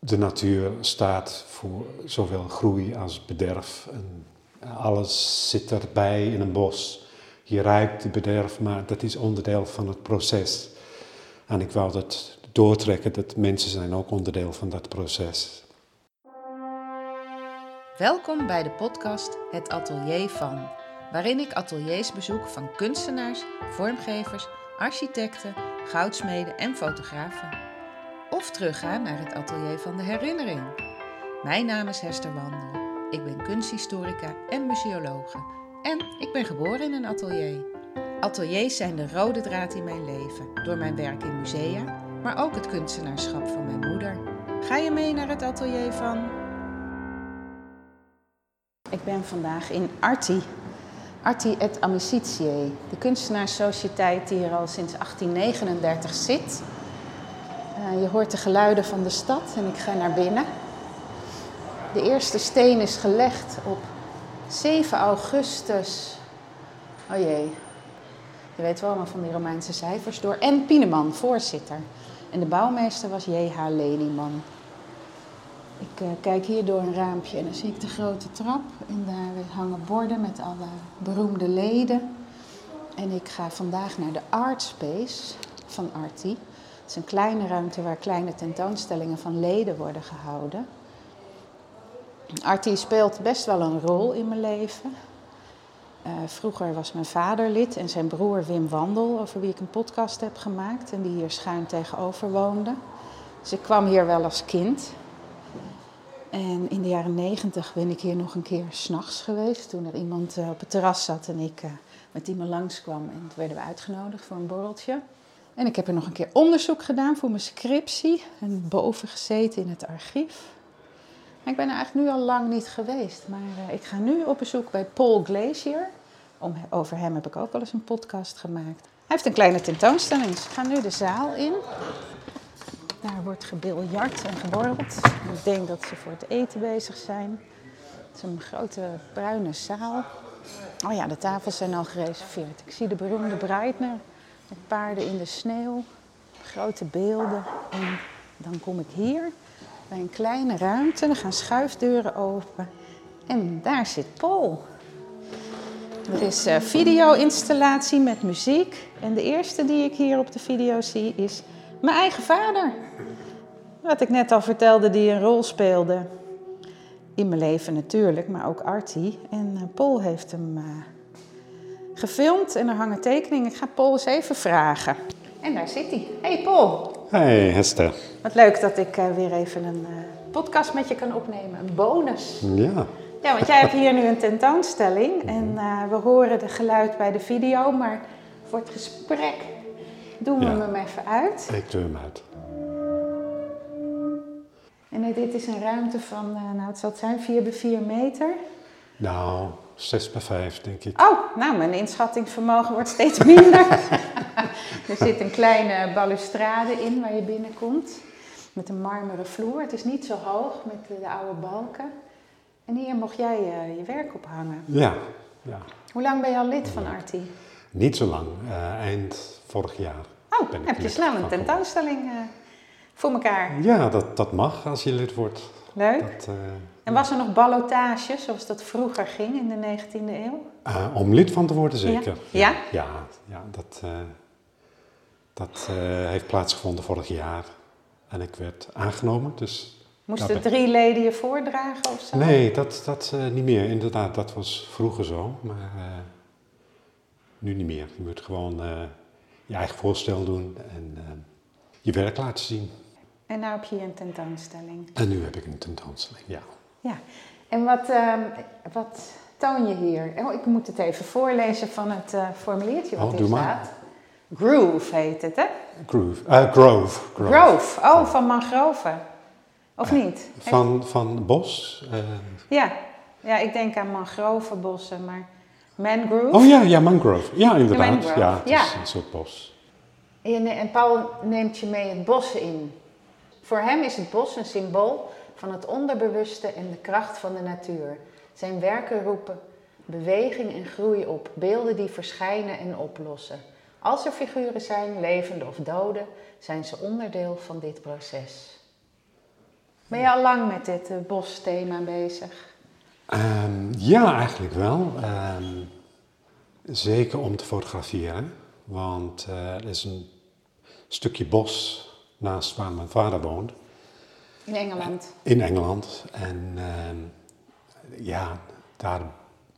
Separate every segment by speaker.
Speaker 1: de natuur staat voor zowel groei als bederf. En alles zit erbij in een bos. Je ruikt de bederf, maar dat is onderdeel van het proces. En ik wou dat doortrekken, dat mensen zijn ook onderdeel van dat proces.
Speaker 2: Welkom bij de podcast Het Atelier van, waarin ik ateliers bezoek van kunstenaars, vormgevers, architecten, goudsmeden en fotografen. Of terugga naar het atelier van de herinnering. Mijn naam is Hester Wandel. Ik ben kunsthistorica en museologe. En ik ben geboren in een atelier. Ateliers zijn de rode draad in mijn leven, door mijn werk in musea, maar ook het kunstenaarschap van mijn moeder. Ga je mee naar het atelier van ik ben vandaag in Arti. Arti et Amicitiae, de kunstenaarssociëteit die hier al sinds 1839 zit. Uh, je hoort de geluiden van de stad en ik ga naar binnen. De eerste steen is gelegd op 7 augustus. Oh jee, je weet wel allemaal van die Romeinse cijfers. Door N. Pieneman, voorzitter. En de bouwmeester was J.H. Lelyman. Ik uh, kijk hier door een raampje en dan zie ik de grote trap. En daar hangen borden met alle beroemde leden. En ik ga vandaag naar de Art Space van Arti. Het is een kleine ruimte waar kleine tentoonstellingen van leden worden gehouden. Arti speelt best wel een rol in mijn leven. Uh, vroeger was mijn vader lid en zijn broer Wim Wandel, over wie ik een podcast heb gemaakt en die hier schuin tegenover woonde. Dus ik kwam hier wel als kind. En in de jaren negentig ben ik hier nog een keer s'nachts geweest. Toen er iemand uh, op het terras zat en ik uh, met iemand langskwam. En toen werden we uitgenodigd voor een borreltje. En ik heb er nog een keer onderzoek gedaan voor mijn scriptie. En boven gezeten in het archief. En ik ben er eigenlijk nu al lang niet geweest. Maar uh, ik ga nu op bezoek bij Paul Glacier. Om, over hem heb ik ook wel eens een podcast gemaakt. Hij heeft een kleine tentoonstelling. Dus ik ga nu de zaal in. Daar wordt gebiljard en geborreld. Ik denk dat ze voor het eten bezig zijn. Het is een grote bruine zaal. Oh ja, de tafels zijn al gereserveerd. Ik zie de beroemde Breitner met paarden in de sneeuw. Grote beelden. En dan kom ik hier bij een kleine ruimte. Er gaan schuifdeuren open. En daar zit Paul. Er is uh, video-installatie met muziek. En de eerste die ik hier op de video zie is mijn eigen vader. Wat ik net al vertelde, die een rol speelde. In mijn leven natuurlijk, maar ook Artie. En uh, Paul heeft hem uh, gefilmd en er hangen tekeningen. Ik ga Paul eens even vragen. En daar zit hij. Hey Paul.
Speaker 1: Hey Hester.
Speaker 2: Wat leuk dat ik uh, weer even een podcast met je kan opnemen. Een bonus.
Speaker 1: Ja.
Speaker 2: Ja, want jij hebt hier nu een tentoonstelling. En we horen de geluid bij de video, maar voor het gesprek doen we ja. hem even uit.
Speaker 1: Ik doe hem uit.
Speaker 2: En dit is een ruimte van, nou het zal het zijn, 4 bij 4 meter.
Speaker 1: Nou, 6 bij 5 denk ik.
Speaker 2: Oh, nou mijn inschattingsvermogen wordt steeds minder. er zit een kleine balustrade in waar je binnenkomt. Met een marmeren vloer. Het is niet zo hoog met de, de oude balken. En hier mocht jij uh, je werk ophangen.
Speaker 1: Ja, ja.
Speaker 2: Hoe lang ben je al lid van Arti?
Speaker 1: Niet zo lang, uh, eind vorig jaar.
Speaker 2: Oh, heb je snel een tentoonstelling uh, voor elkaar?
Speaker 1: Ja, dat, dat mag als je lid wordt.
Speaker 2: Leuk. Dat, en was er nog ballotage, zoals dat vroeger ging in de 19e eeuw?
Speaker 1: Uh, om lid van te worden, zeker.
Speaker 2: Ja?
Speaker 1: Ja, ja, ja dat, dat heeft plaatsgevonden vorig jaar. En ik werd aangenomen, dus...
Speaker 2: Moesten drie leden je voordragen of zo?
Speaker 1: Nee, dat, dat niet meer. Inderdaad, dat was vroeger zo, maar nu niet meer. Je moet gewoon je eigen voorstel doen en je werk laten zien.
Speaker 2: En nu heb je een tentoonstelling.
Speaker 1: En nu heb ik een tentoonstelling, ja.
Speaker 2: Ja, en wat, uh, wat toon je hier? Oh, ik moet het even voorlezen van het uh, formuliertje wat
Speaker 1: oh,
Speaker 2: hier staat. Groove heet het, hè?
Speaker 1: Groove. Uh, grove.
Speaker 2: grove. Grove. Oh, van mangroven. Of niet?
Speaker 1: Van, van bos.
Speaker 2: Ja. ja, ik denk aan mangrovenbossen, maar... Mangrove?
Speaker 1: Oh ja, ja, mangrove. Ja, inderdaad.
Speaker 2: mangrove.
Speaker 1: Ja, het
Speaker 2: ja.
Speaker 1: is een soort bos.
Speaker 2: En, en Paul neemt je mee het bos in. Voor hem is het bos een symbool van het onderbewuste en de kracht van de natuur. Zijn werken roepen beweging en groei op, beelden die verschijnen en oplossen. Als er figuren zijn, levende of dode, zijn ze onderdeel van dit proces. Ben je al lang met dit uh, bosthema bezig?
Speaker 1: Um, ja, eigenlijk wel. Um, zeker om te fotograferen. Want uh, er is een stukje bos naast waar mijn vader woont.
Speaker 2: In Engeland?
Speaker 1: In Engeland. En um, ja, daar,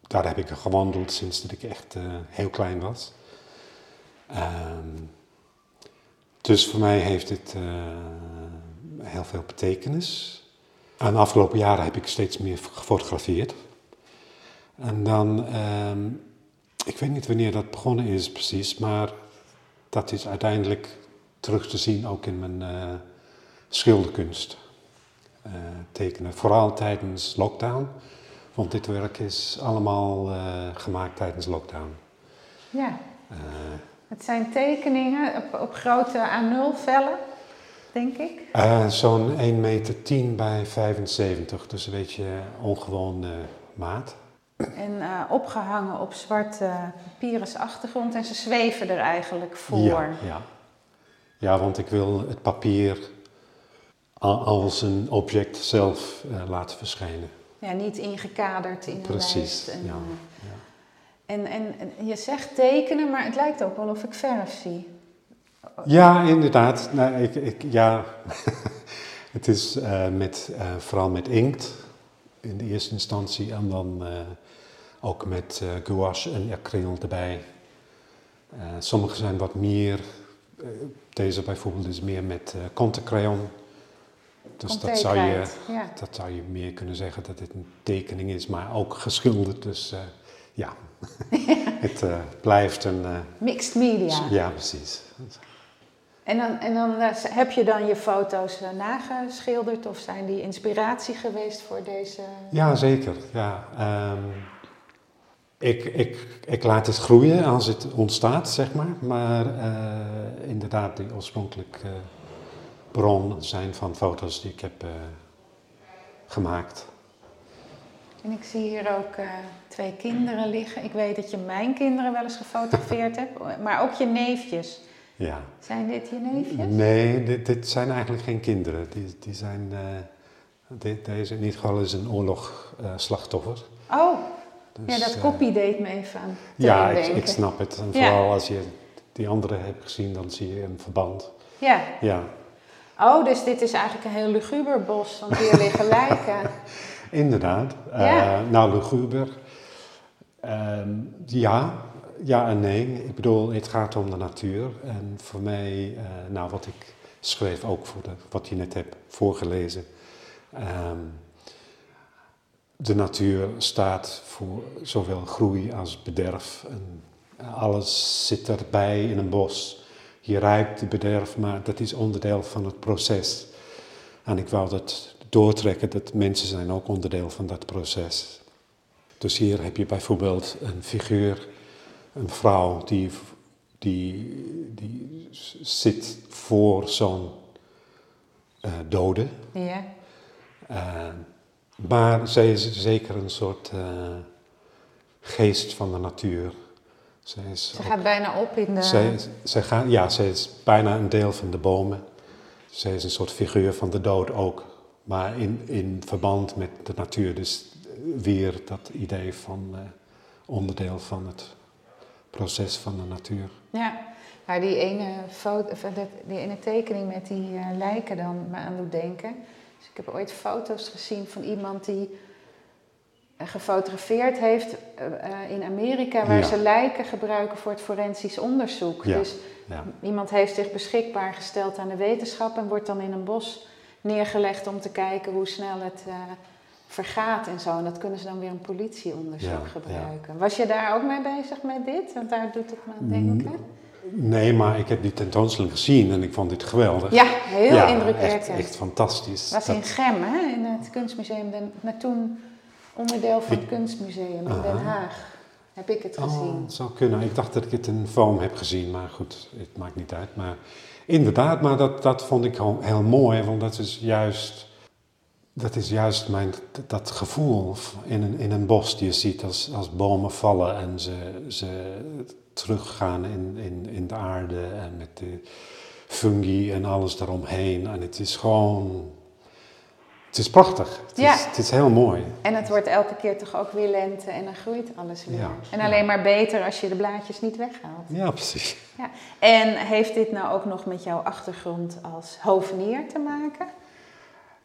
Speaker 1: daar heb ik gewandeld sinds dat ik echt uh, heel klein was. dus voor mij heeft het heel veel betekenis. En de afgelopen jaren heb ik steeds meer gefotografeerd. En dan, uh, ik weet niet wanneer dat begonnen is precies, maar dat is uiteindelijk terug te zien ook in mijn uh, schilderkunst. Uh, tekenen, vooral tijdens lockdown, want dit werk is allemaal uh, gemaakt tijdens lockdown.
Speaker 2: Ja. het zijn tekeningen op, op grote A0-vellen denk ik?
Speaker 1: Zo'n 1 meter 10 bij 75, dus een beetje ongewoon uh, maat.
Speaker 2: En uh, opgehangen op zwarte papieren achtergrond en ze zweven er eigenlijk voor.
Speaker 1: Ja, ja. ja want ik wil het papier als een object zelf laten verschijnen.
Speaker 2: Ja, niet ingekaderd in
Speaker 1: Precies,
Speaker 2: een lijst.
Speaker 1: En, ja, ja.
Speaker 2: En, en, en je zegt tekenen, maar het lijkt ook wel of ik verf zie.
Speaker 1: Ja, inderdaad. Nou, ik, ik, ja. het is uh, met, uh, vooral met inkt in de eerste instantie en dan uh, ook met gouache en acryl erbij. sommige zijn wat meer, deze bijvoorbeeld is meer met uh. Dus dat zou, je,
Speaker 2: ja.
Speaker 1: dat zou je meer kunnen zeggen dat dit een tekening is, maar ook geschilderd. Dus ja, het blijft een...
Speaker 2: Mixed media.
Speaker 1: Ja, precies.
Speaker 2: En dan, en dan heb je dan je foto's nageschilderd of zijn die inspiratie geweest voor deze?
Speaker 1: Ja, zeker. Ja, um, ik, ik, ik laat het groeien als het ontstaat, zeg maar. Maar inderdaad, die oorspronkelijke bron zijn van foto's die ik heb gemaakt.
Speaker 2: En ik zie hier ook twee kinderen liggen. Ik weet dat je mijn kinderen wel eens gefotografeerd hebt, maar ook je neefjes.
Speaker 1: Ja.
Speaker 2: Zijn dit je neefjes?
Speaker 1: Nee, dit, dit zijn eigenlijk geen kinderen. Die, die zijn, uh, dit, deze in ieder geval is een oorlogslachtoffer.
Speaker 2: Oh, dus, ja, dat kopie deed me even aan
Speaker 1: Ja, ik, ik, snap het. En vooral ja. als je die andere hebt gezien, dan zie je een verband.
Speaker 2: Ja.
Speaker 1: Ja.
Speaker 2: Oh, dus dit is eigenlijk een heel luguber bos, want hier liggen lijken.
Speaker 1: Inderdaad. Ja. nou, luguber. ja, ja en nee. Ik bedoel, het gaat om de natuur. En voor mij, uh, nou wat ik schreef ook voor de, wat je net hebt voorgelezen. Um, de natuur staat voor zowel groei als bederf. En alles zit erbij in een bos. Je ruikt het bederf, maar dat is onderdeel van het proces. En ik wou dat doortrekken, dat mensen zijn ook onderdeel van dat proces. Dus hier heb je bijvoorbeeld een figuur een vrouw die, die, die zit voor zo'n uh, dode.
Speaker 2: Ja.
Speaker 1: Uh, maar zij is zeker een soort uh, geest van de natuur.
Speaker 2: Zij is ze ook, gaat bijna op in de...
Speaker 1: Zij, zij gaat, ja, zij is bijna een deel van de bomen. Zij is een soort figuur van de dood ook. Maar in, in verband met de natuur. Dus weer dat idee van onderdeel van het proces van de natuur.
Speaker 2: Ja, maar die ene, foto, die ene tekening met die uh, lijken dan me aan doet denken. Dus ik heb ooit foto's gezien van iemand die gefotografeerd heeft uh, in Amerika, waar ja. ze lijken gebruiken voor het forensisch onderzoek.
Speaker 1: Ja.
Speaker 2: Dus
Speaker 1: ja.
Speaker 2: iemand heeft zich beschikbaar gesteld aan de wetenschap en wordt dan in een bos neergelegd om te kijken hoe snel het vergaat en zo. En dat kunnen ze dan weer een politieonderzoek gebruiken. Was je daar ook mee bezig met dit? Want daar doet het me aan denken.
Speaker 1: Nee, maar ik heb die tentoonstelling gezien en ik vond dit geweldig.
Speaker 2: Ja, heel indrukwekkend.
Speaker 1: Echt, echt fantastisch.
Speaker 2: was in Gem, hè? in het kunstmuseum. Maar toen onderdeel van het kunstmuseum in Den Haag. Heb ik het gezien.
Speaker 1: Oh, het zou kunnen. Ik dacht dat ik het in foam heb gezien, maar goed, het maakt niet uit. Maar inderdaad, maar dat, dat vond ik heel mooi, want dat is juist dat is juist mijn, dat gevoel in een, in een bos die je ziet als, als bomen vallen en ze, ze teruggaan in, in, in de aarde en met de fungi en alles daaromheen. En het is gewoon, Het is prachtig. Het,
Speaker 2: Ja.
Speaker 1: is, het is heel mooi.
Speaker 2: En het wordt elke keer toch ook weer lente en dan groeit alles weer.
Speaker 1: Ja.
Speaker 2: En alleen maar beter als je de blaadjes niet weghaalt.
Speaker 1: Ja, precies.
Speaker 2: Ja. En heeft dit nou ook nog met jouw achtergrond als hovenier te maken?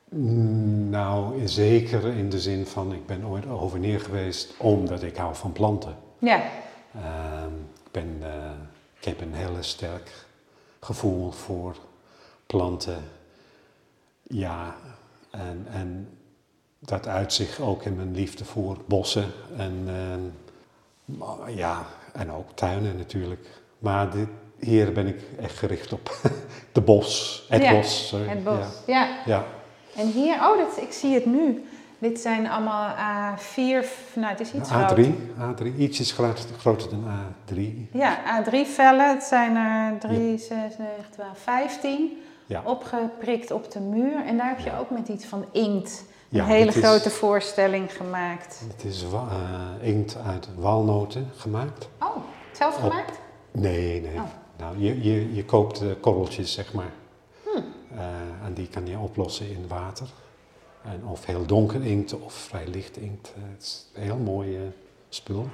Speaker 1: Mm, Nou, zeker in de zin van, ik ben ooit hovenier geweest omdat ik hou van planten.
Speaker 2: Ja,
Speaker 1: Ehm, ik, ben, eh, ik heb een heel sterk gevoel voor planten. Ja, en, en dat uit zich ook in mijn liefde voor bossen en, maar ja, en ook tuinen natuurlijk. Maar dit, hier ben ik echt gericht op de bos, het
Speaker 2: Ja,
Speaker 1: bos. sorry.
Speaker 2: het bos.
Speaker 1: Ja.
Speaker 2: Ja.
Speaker 1: ja.
Speaker 2: En hier, oh, dit, ik zie het nu. Dit zijn allemaal A4, nou het is iets groter.
Speaker 1: A3, A3, ietsjes groter, groter dan A3.
Speaker 2: Ja, A3-vellen. Het zijn er 3, 6, 9, 12, 15.
Speaker 1: Ja.
Speaker 2: Opgeprikt op de muur. En daar heb je ook met iets van inkt een
Speaker 1: Ja,
Speaker 2: hele
Speaker 1: is-
Speaker 2: grote voorstelling gemaakt.
Speaker 1: Het is eh, inkt uit walnoten gemaakt.
Speaker 2: Oh, zelf
Speaker 1: Op-
Speaker 2: gemaakt?
Speaker 1: Nee, nee.
Speaker 2: Oh.
Speaker 1: Nou, je, je, je koopt eh, korreltjes, zeg maar.
Speaker 2: Hm.
Speaker 1: Eh, en die kan je oplossen in water. En of heel donker inkt of vrij licht inkt. Eh, het is een heel mooi spul.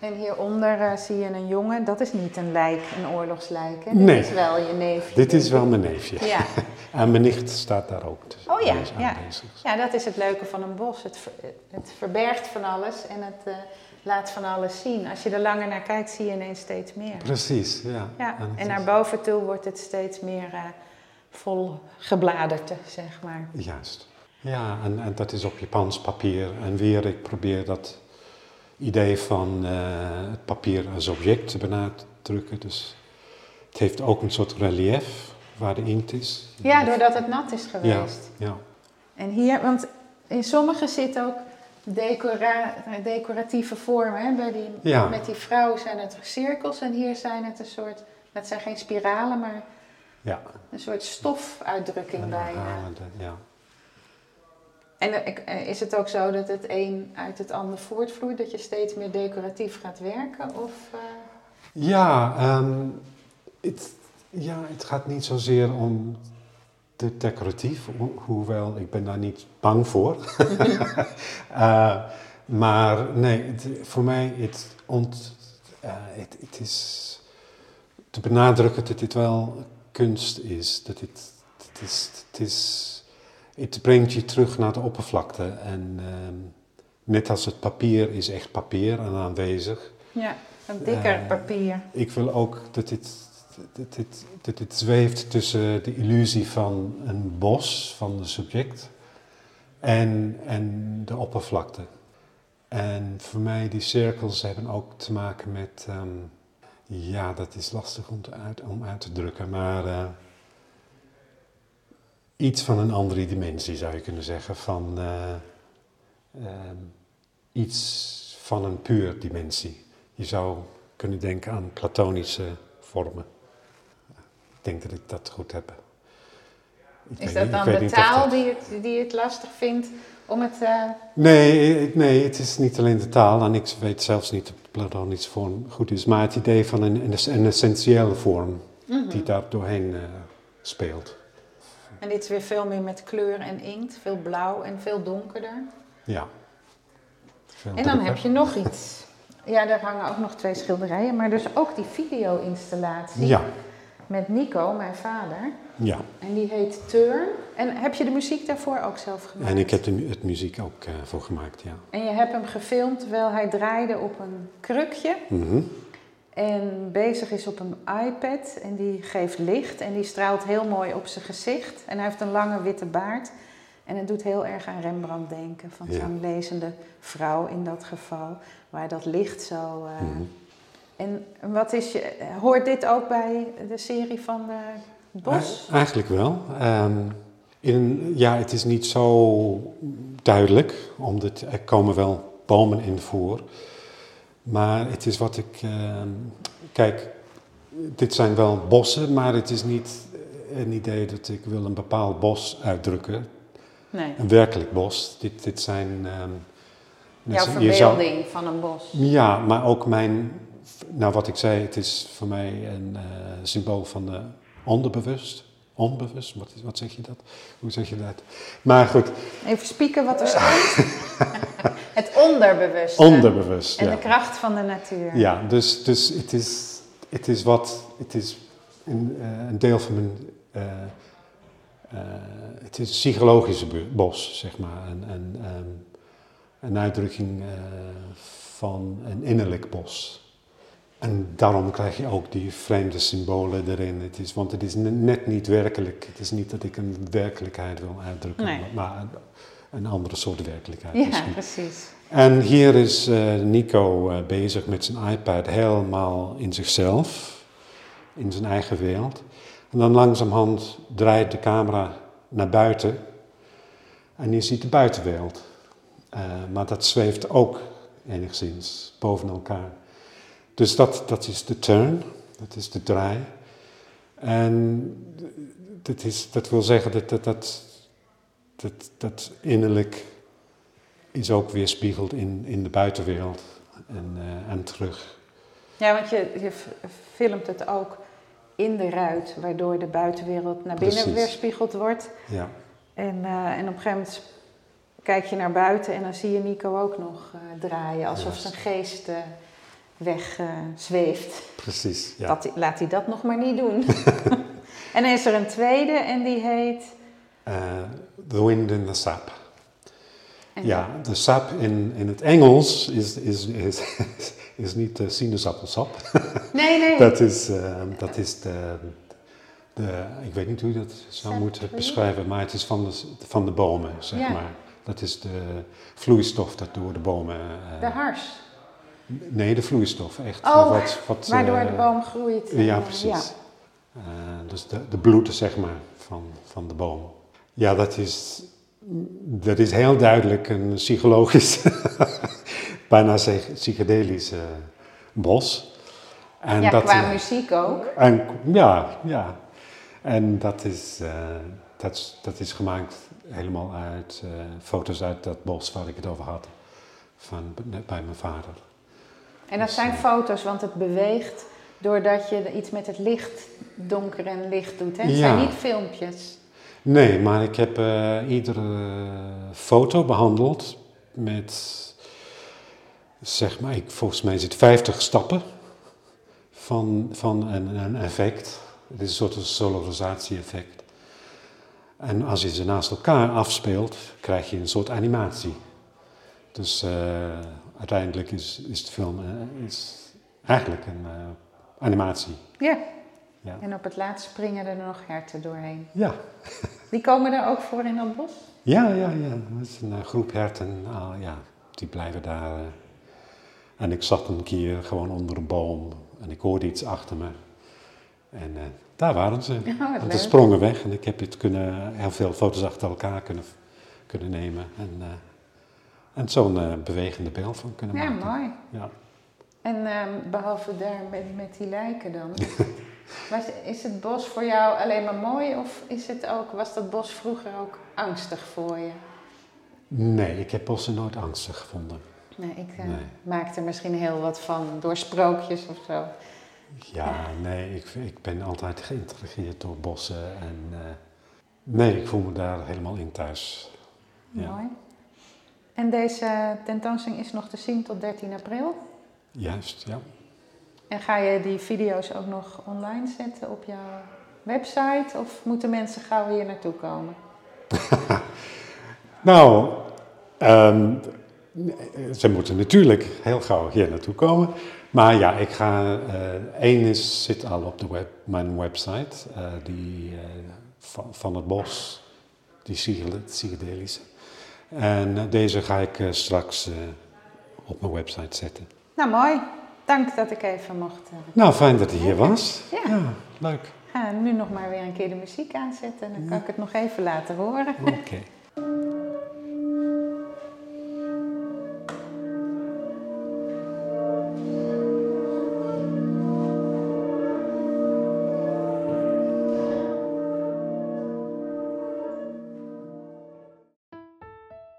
Speaker 2: En hieronder eh, zie je een jongen. Dat is niet een lijk, een oorlogslijk. Hè?
Speaker 1: Nee.
Speaker 2: Dit is wel je neefje.
Speaker 1: Dit is wel mijn neefje.
Speaker 2: Ja.
Speaker 1: En mijn nicht staat daar ook.
Speaker 2: Oh ja, ja. ja, dat is het leuke van een bos. Het, ver- het verbergt van alles en het eh, laat van alles zien. Als je er langer naar kijkt, zie je ineens steeds meer.
Speaker 1: Precies, ja.
Speaker 2: Ja, en naar boven toe wordt het steeds meer eh, vol gebladerte, zeg maar.
Speaker 1: Juist. Ja, en, en dat is op Japans papier. En weer, ik probeer dat idee van eh, het papier als object te benadrukken. Dus het heeft ook een soort relief waar de inkt is.
Speaker 2: Ja, doordat het nat is
Speaker 1: Ja,
Speaker 2: geweest.
Speaker 1: ja.
Speaker 2: En hier, want in sommige zitten ook decora decoratieve vormen. Hè? Bij die,
Speaker 1: Ja.
Speaker 2: Met die vrouw zijn het cirkels en hier zijn het een soort, dat zijn geen spiralen, maar
Speaker 1: ja.
Speaker 2: een soort stofuitdrukking bijna.
Speaker 1: ja.
Speaker 2: En eh, is het ook zo dat het een uit het ander voortvloeit, dat je steeds meer decoratief gaat werken? Of, eh,
Speaker 1: Ja, ehm, het, ja, het gaat niet zozeer om de decoratief, ho- hoewel ik ben daar niet bang voor. Eh, maar nee, het, voor mij het, ont, het, het is te benadrukken dat dit wel kunst is. Dat dit, het is, het is, het brengt je terug naar de oppervlakte. En ehm, net als het papier is echt papier en aanwezig.
Speaker 2: ja, een dikker
Speaker 1: Eh,
Speaker 2: papier.
Speaker 1: Ik wil ook dat dit, zweeft tussen de illusie van een bos, van de subject, en, en de oppervlakte. En voor mij, die cirkels hebben ook te maken met, ehm, ja, dat is lastig om, te uit, om uit te drukken, maar eh, iets van een andere dimensie zou je kunnen zeggen, van eh, ehm, iets van een puur dimensie. Je zou kunnen denken aan platonische vormen. Ik denk dat ik dat goed heb. Ik
Speaker 2: Is dat
Speaker 1: niet-
Speaker 2: dan de taal
Speaker 1: dat-
Speaker 2: die, het, die het lastig vindt om het... eh,
Speaker 1: Nee, nee, het is niet alleen de taal. En ik weet zelfs niet of de platonische vorm goed is. Maar het idee van een, een, een essentiële vorm
Speaker 2: mhm.
Speaker 1: die daar doorheen eh, speelt.
Speaker 2: En dit is weer veel meer met kleur en inkt, veel blauw en veel donkerder.
Speaker 1: Ja. Veel
Speaker 2: En dan
Speaker 1: drukker.
Speaker 2: heb je nog iets. Ja, daar hangen ook nog twee schilderijen, maar dus ook die video-installatie
Speaker 1: Ja,
Speaker 2: met Nico, mijn vader.
Speaker 1: ja.
Speaker 2: En die heet Turn. En heb je de muziek daarvoor ook zelf gemaakt?
Speaker 1: En ik heb de, het muziek ook eh, voor gemaakt, ja.
Speaker 2: En je hebt hem gefilmd terwijl hij draaide op een krukje
Speaker 1: Mhm.
Speaker 2: En bezig is op een iPad. En die geeft licht en die straalt heel mooi op zijn gezicht. En hij heeft een lange witte baard. En het doet heel erg aan Rembrandt denken, van
Speaker 1: Ja.
Speaker 2: zo'n lezende vrouw in dat geval, waar dat licht zo. eh,
Speaker 1: Mhm.
Speaker 2: En wat is je, hoort dit ook bij de serie van de Bos?
Speaker 1: E- Eigenlijk wel. Ehm, in, ja, het is niet zo duidelijk, omdat er komen wel bomen in voor. Maar het is wat ik... ehm, kijk, dit zijn wel bossen, maar het is niet een idee dat ik wil een bepaald bos uitdrukken.
Speaker 2: Nee,
Speaker 1: Een werkelijk bos. Dit, dit zijn... ehm,
Speaker 2: jouw
Speaker 1: zou-
Speaker 2: verbeelding van een bos.
Speaker 1: ja, maar ook mijn, nou wat ik zei, het is voor mij een eh, symbool van de onderbewust, onbewust, wat, wat zeg je dat? Hoe zeg je dat? Maar goed,
Speaker 2: Even spieken wat er staat.
Speaker 1: onderbewust.
Speaker 2: En
Speaker 1: ja.
Speaker 2: de kracht van de natuur.
Speaker 1: Ja, dus, dus het, is, het is wat, het is een, eh, een deel van mijn, eh, eh, het is een psychologische bos, zeg maar. Een, een, ehm, een uitdrukking van een innerlijk bos. En daarom krijg je ook die vreemde symbolen erin. Het is, want het is ne- net niet werkelijk. Het is niet dat ik een werkelijkheid wil uitdrukken,
Speaker 2: Nee.
Speaker 1: maar een, andere soort werkelijkheid
Speaker 2: Ja,
Speaker 1: misschien.
Speaker 2: precies.
Speaker 1: En hier is eh, Nico eh, bezig met zijn iPad helemaal in zichzelf, in zijn eigen wereld. En dan langzamerhand draait de camera naar buiten en je ziet de buitenwereld. Eh, maar dat zweeft ook enigszins boven elkaar. Dus dat, dat is de turn, dat is de draai. En dat, is, dat wil zeggen dat dat, dat, dat, dat innerlijk is ook weerspiegeld in, in de buitenwereld en, eh, en terug.
Speaker 2: Ja, want je, je filmt het ook in de ruit, waardoor de buitenwereld naar binnen
Speaker 1: Precies.
Speaker 2: weerspiegeld wordt.
Speaker 1: Ja,
Speaker 2: En, eh, en op een gegeven moment kijk je naar buiten en dan zie je Nico ook nog eh, draaien, alsof
Speaker 1: Juist.
Speaker 2: zijn geest eh, weg eh, zweeft.
Speaker 1: precies. Ja.
Speaker 2: Dat, laat hij dat nog maar niet doen. en dan is er een tweede en die heet.
Speaker 1: Eh, the wind in the sap.
Speaker 2: en
Speaker 1: Ja, de sap in, in het Engels is, is, is, is niet de sinaasappelsap.
Speaker 2: Nee, nee.
Speaker 1: Dat is, eh, dat is de, de, ik weet niet hoe je dat zou moeten beschrijven, maar het is van de, van de bomen, zeg
Speaker 2: Ja.
Speaker 1: maar. Dat is de vloeistof dat door de bomen... eh,
Speaker 2: de hars.
Speaker 1: nee, de vloeistof, echt.
Speaker 2: Oh,
Speaker 1: wat, wat,
Speaker 2: Waardoor
Speaker 1: eh,
Speaker 2: de boom groeit.
Speaker 1: Ja,
Speaker 2: En,
Speaker 1: precies. Eh, dus de, de bloed, zeg maar, van, van de boom. Ja, dat is, dat is heel duidelijk een psychologisch, bijna psych- psychedelisch eh, bos. En
Speaker 2: Ja,
Speaker 1: dat,
Speaker 2: qua
Speaker 1: eh,
Speaker 2: muziek ook.
Speaker 1: en, ja, ja. En dat is, eh, dat, is- dat is gemaakt helemaal uit foto's uit dat bos waar ik het over had, van, bij mijn vader.
Speaker 2: En dat zijn foto's, want het beweegt doordat je iets met het licht, donker en licht doet. Hè? Het zijn niet filmpjes.
Speaker 1: Nee, maar ik heb eh, iedere foto behandeld met, zeg maar, ik, volgens mij het 50 stappen van, van een, een effect. Het is een soort solarisatie-effect. En als je ze naast elkaar afspeelt, krijg je een soort animatie. Dus eh, uiteindelijk is, is de film eh, is eigenlijk een eh, animatie.
Speaker 2: Ja.
Speaker 1: Ja.
Speaker 2: En op het laatst springen er nog herten doorheen.
Speaker 1: Ja.
Speaker 2: Die komen er ook voor in dat bos?
Speaker 1: Ja, ja, ja. Dat is een eh, groep herten. Ah, ja, die blijven daar. eh. En ik zat een keer gewoon onder een boom en ik hoorde iets achter me. En eh, daar waren ze.
Speaker 2: Wat
Speaker 1: En ze sprongen weg en ik heb het kunnen, heel veel foto's achter elkaar kunnen, kunnen nemen. En, en zo'n bewegende beeld van kunnen
Speaker 2: Ja,
Speaker 1: maken.
Speaker 2: mooi.
Speaker 1: Ja.
Speaker 2: En ehm, behalve daar met, met die lijken dan. was, is het bos voor jou alleen maar mooi of is het ook, was dat bos vroeger ook angstig voor je?
Speaker 1: Nee, ik heb bossen nooit angstig gevonden.
Speaker 2: Nee, ik eh,
Speaker 1: Nee.
Speaker 2: maak er misschien heel wat van door sprookjes of zo.
Speaker 1: Ja, nee, ik, ik ben altijd geïntrigeerd door bossen. En eh, nee, ik voel me daar helemaal in thuis. Ja.
Speaker 2: Mooi. En deze tentoonstelling is nog te zien tot 13 april.
Speaker 1: Juist, ja.
Speaker 2: En ga je die video's ook nog online zetten op jouw website? Of moeten mensen gauw hier naartoe komen?
Speaker 1: Nou, ehm, ze moeten natuurlijk heel gauw hier naartoe komen. Maar ja, ik ga. eh één is, zit al op de web, mijn website, eh, die, eh, van, van het bos, die psychedelische. En eh, deze ga ik eh, straks eh, op mijn website zetten.
Speaker 2: Nou, mooi. Dank dat ik even mocht. eh,
Speaker 1: Nou, fijn dat hij hier was.
Speaker 2: Ja.
Speaker 1: leuk.
Speaker 2: Ga nu nog maar weer een keer de muziek aanzetten en dan kan ik het nog even laten horen.
Speaker 1: Oké.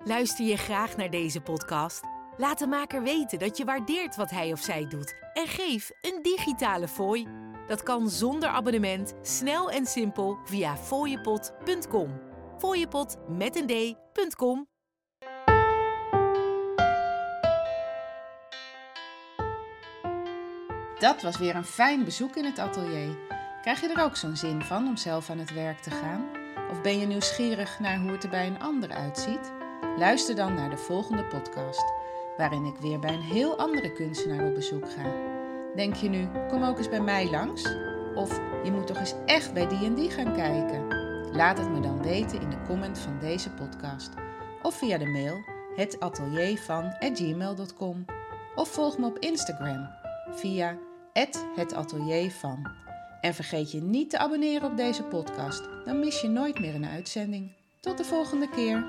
Speaker 3: Luister je graag naar deze podcast? Laat de maker weten dat je waardeert wat hij of zij doet en geef een digitale fooi. Dat kan zonder abonnement, snel en simpel via fooiepot.com. Fooiepot met een d.com.
Speaker 2: Dat was weer een fijn bezoek in het atelier. Krijg je er ook zo'n zin van om zelf aan het werk te gaan? Of ben je nieuwsgierig naar hoe het er bij een ander uitziet? Luister dan naar de volgende podcast, waarin ik weer bij een heel andere kunstenaar op bezoek ga. Denk je nu, kom ook eens bij mij langs? Of je moet toch eens echt bij die en die gaan kijken? Laat het me dan weten in de comment van deze podcast. Of via de mail hetateliervan.gmail.com Of volg me op Instagram via @hetateliervan. En vergeet je niet te abonneren op deze podcast, dan mis je nooit meer een uitzending. Tot de volgende keer.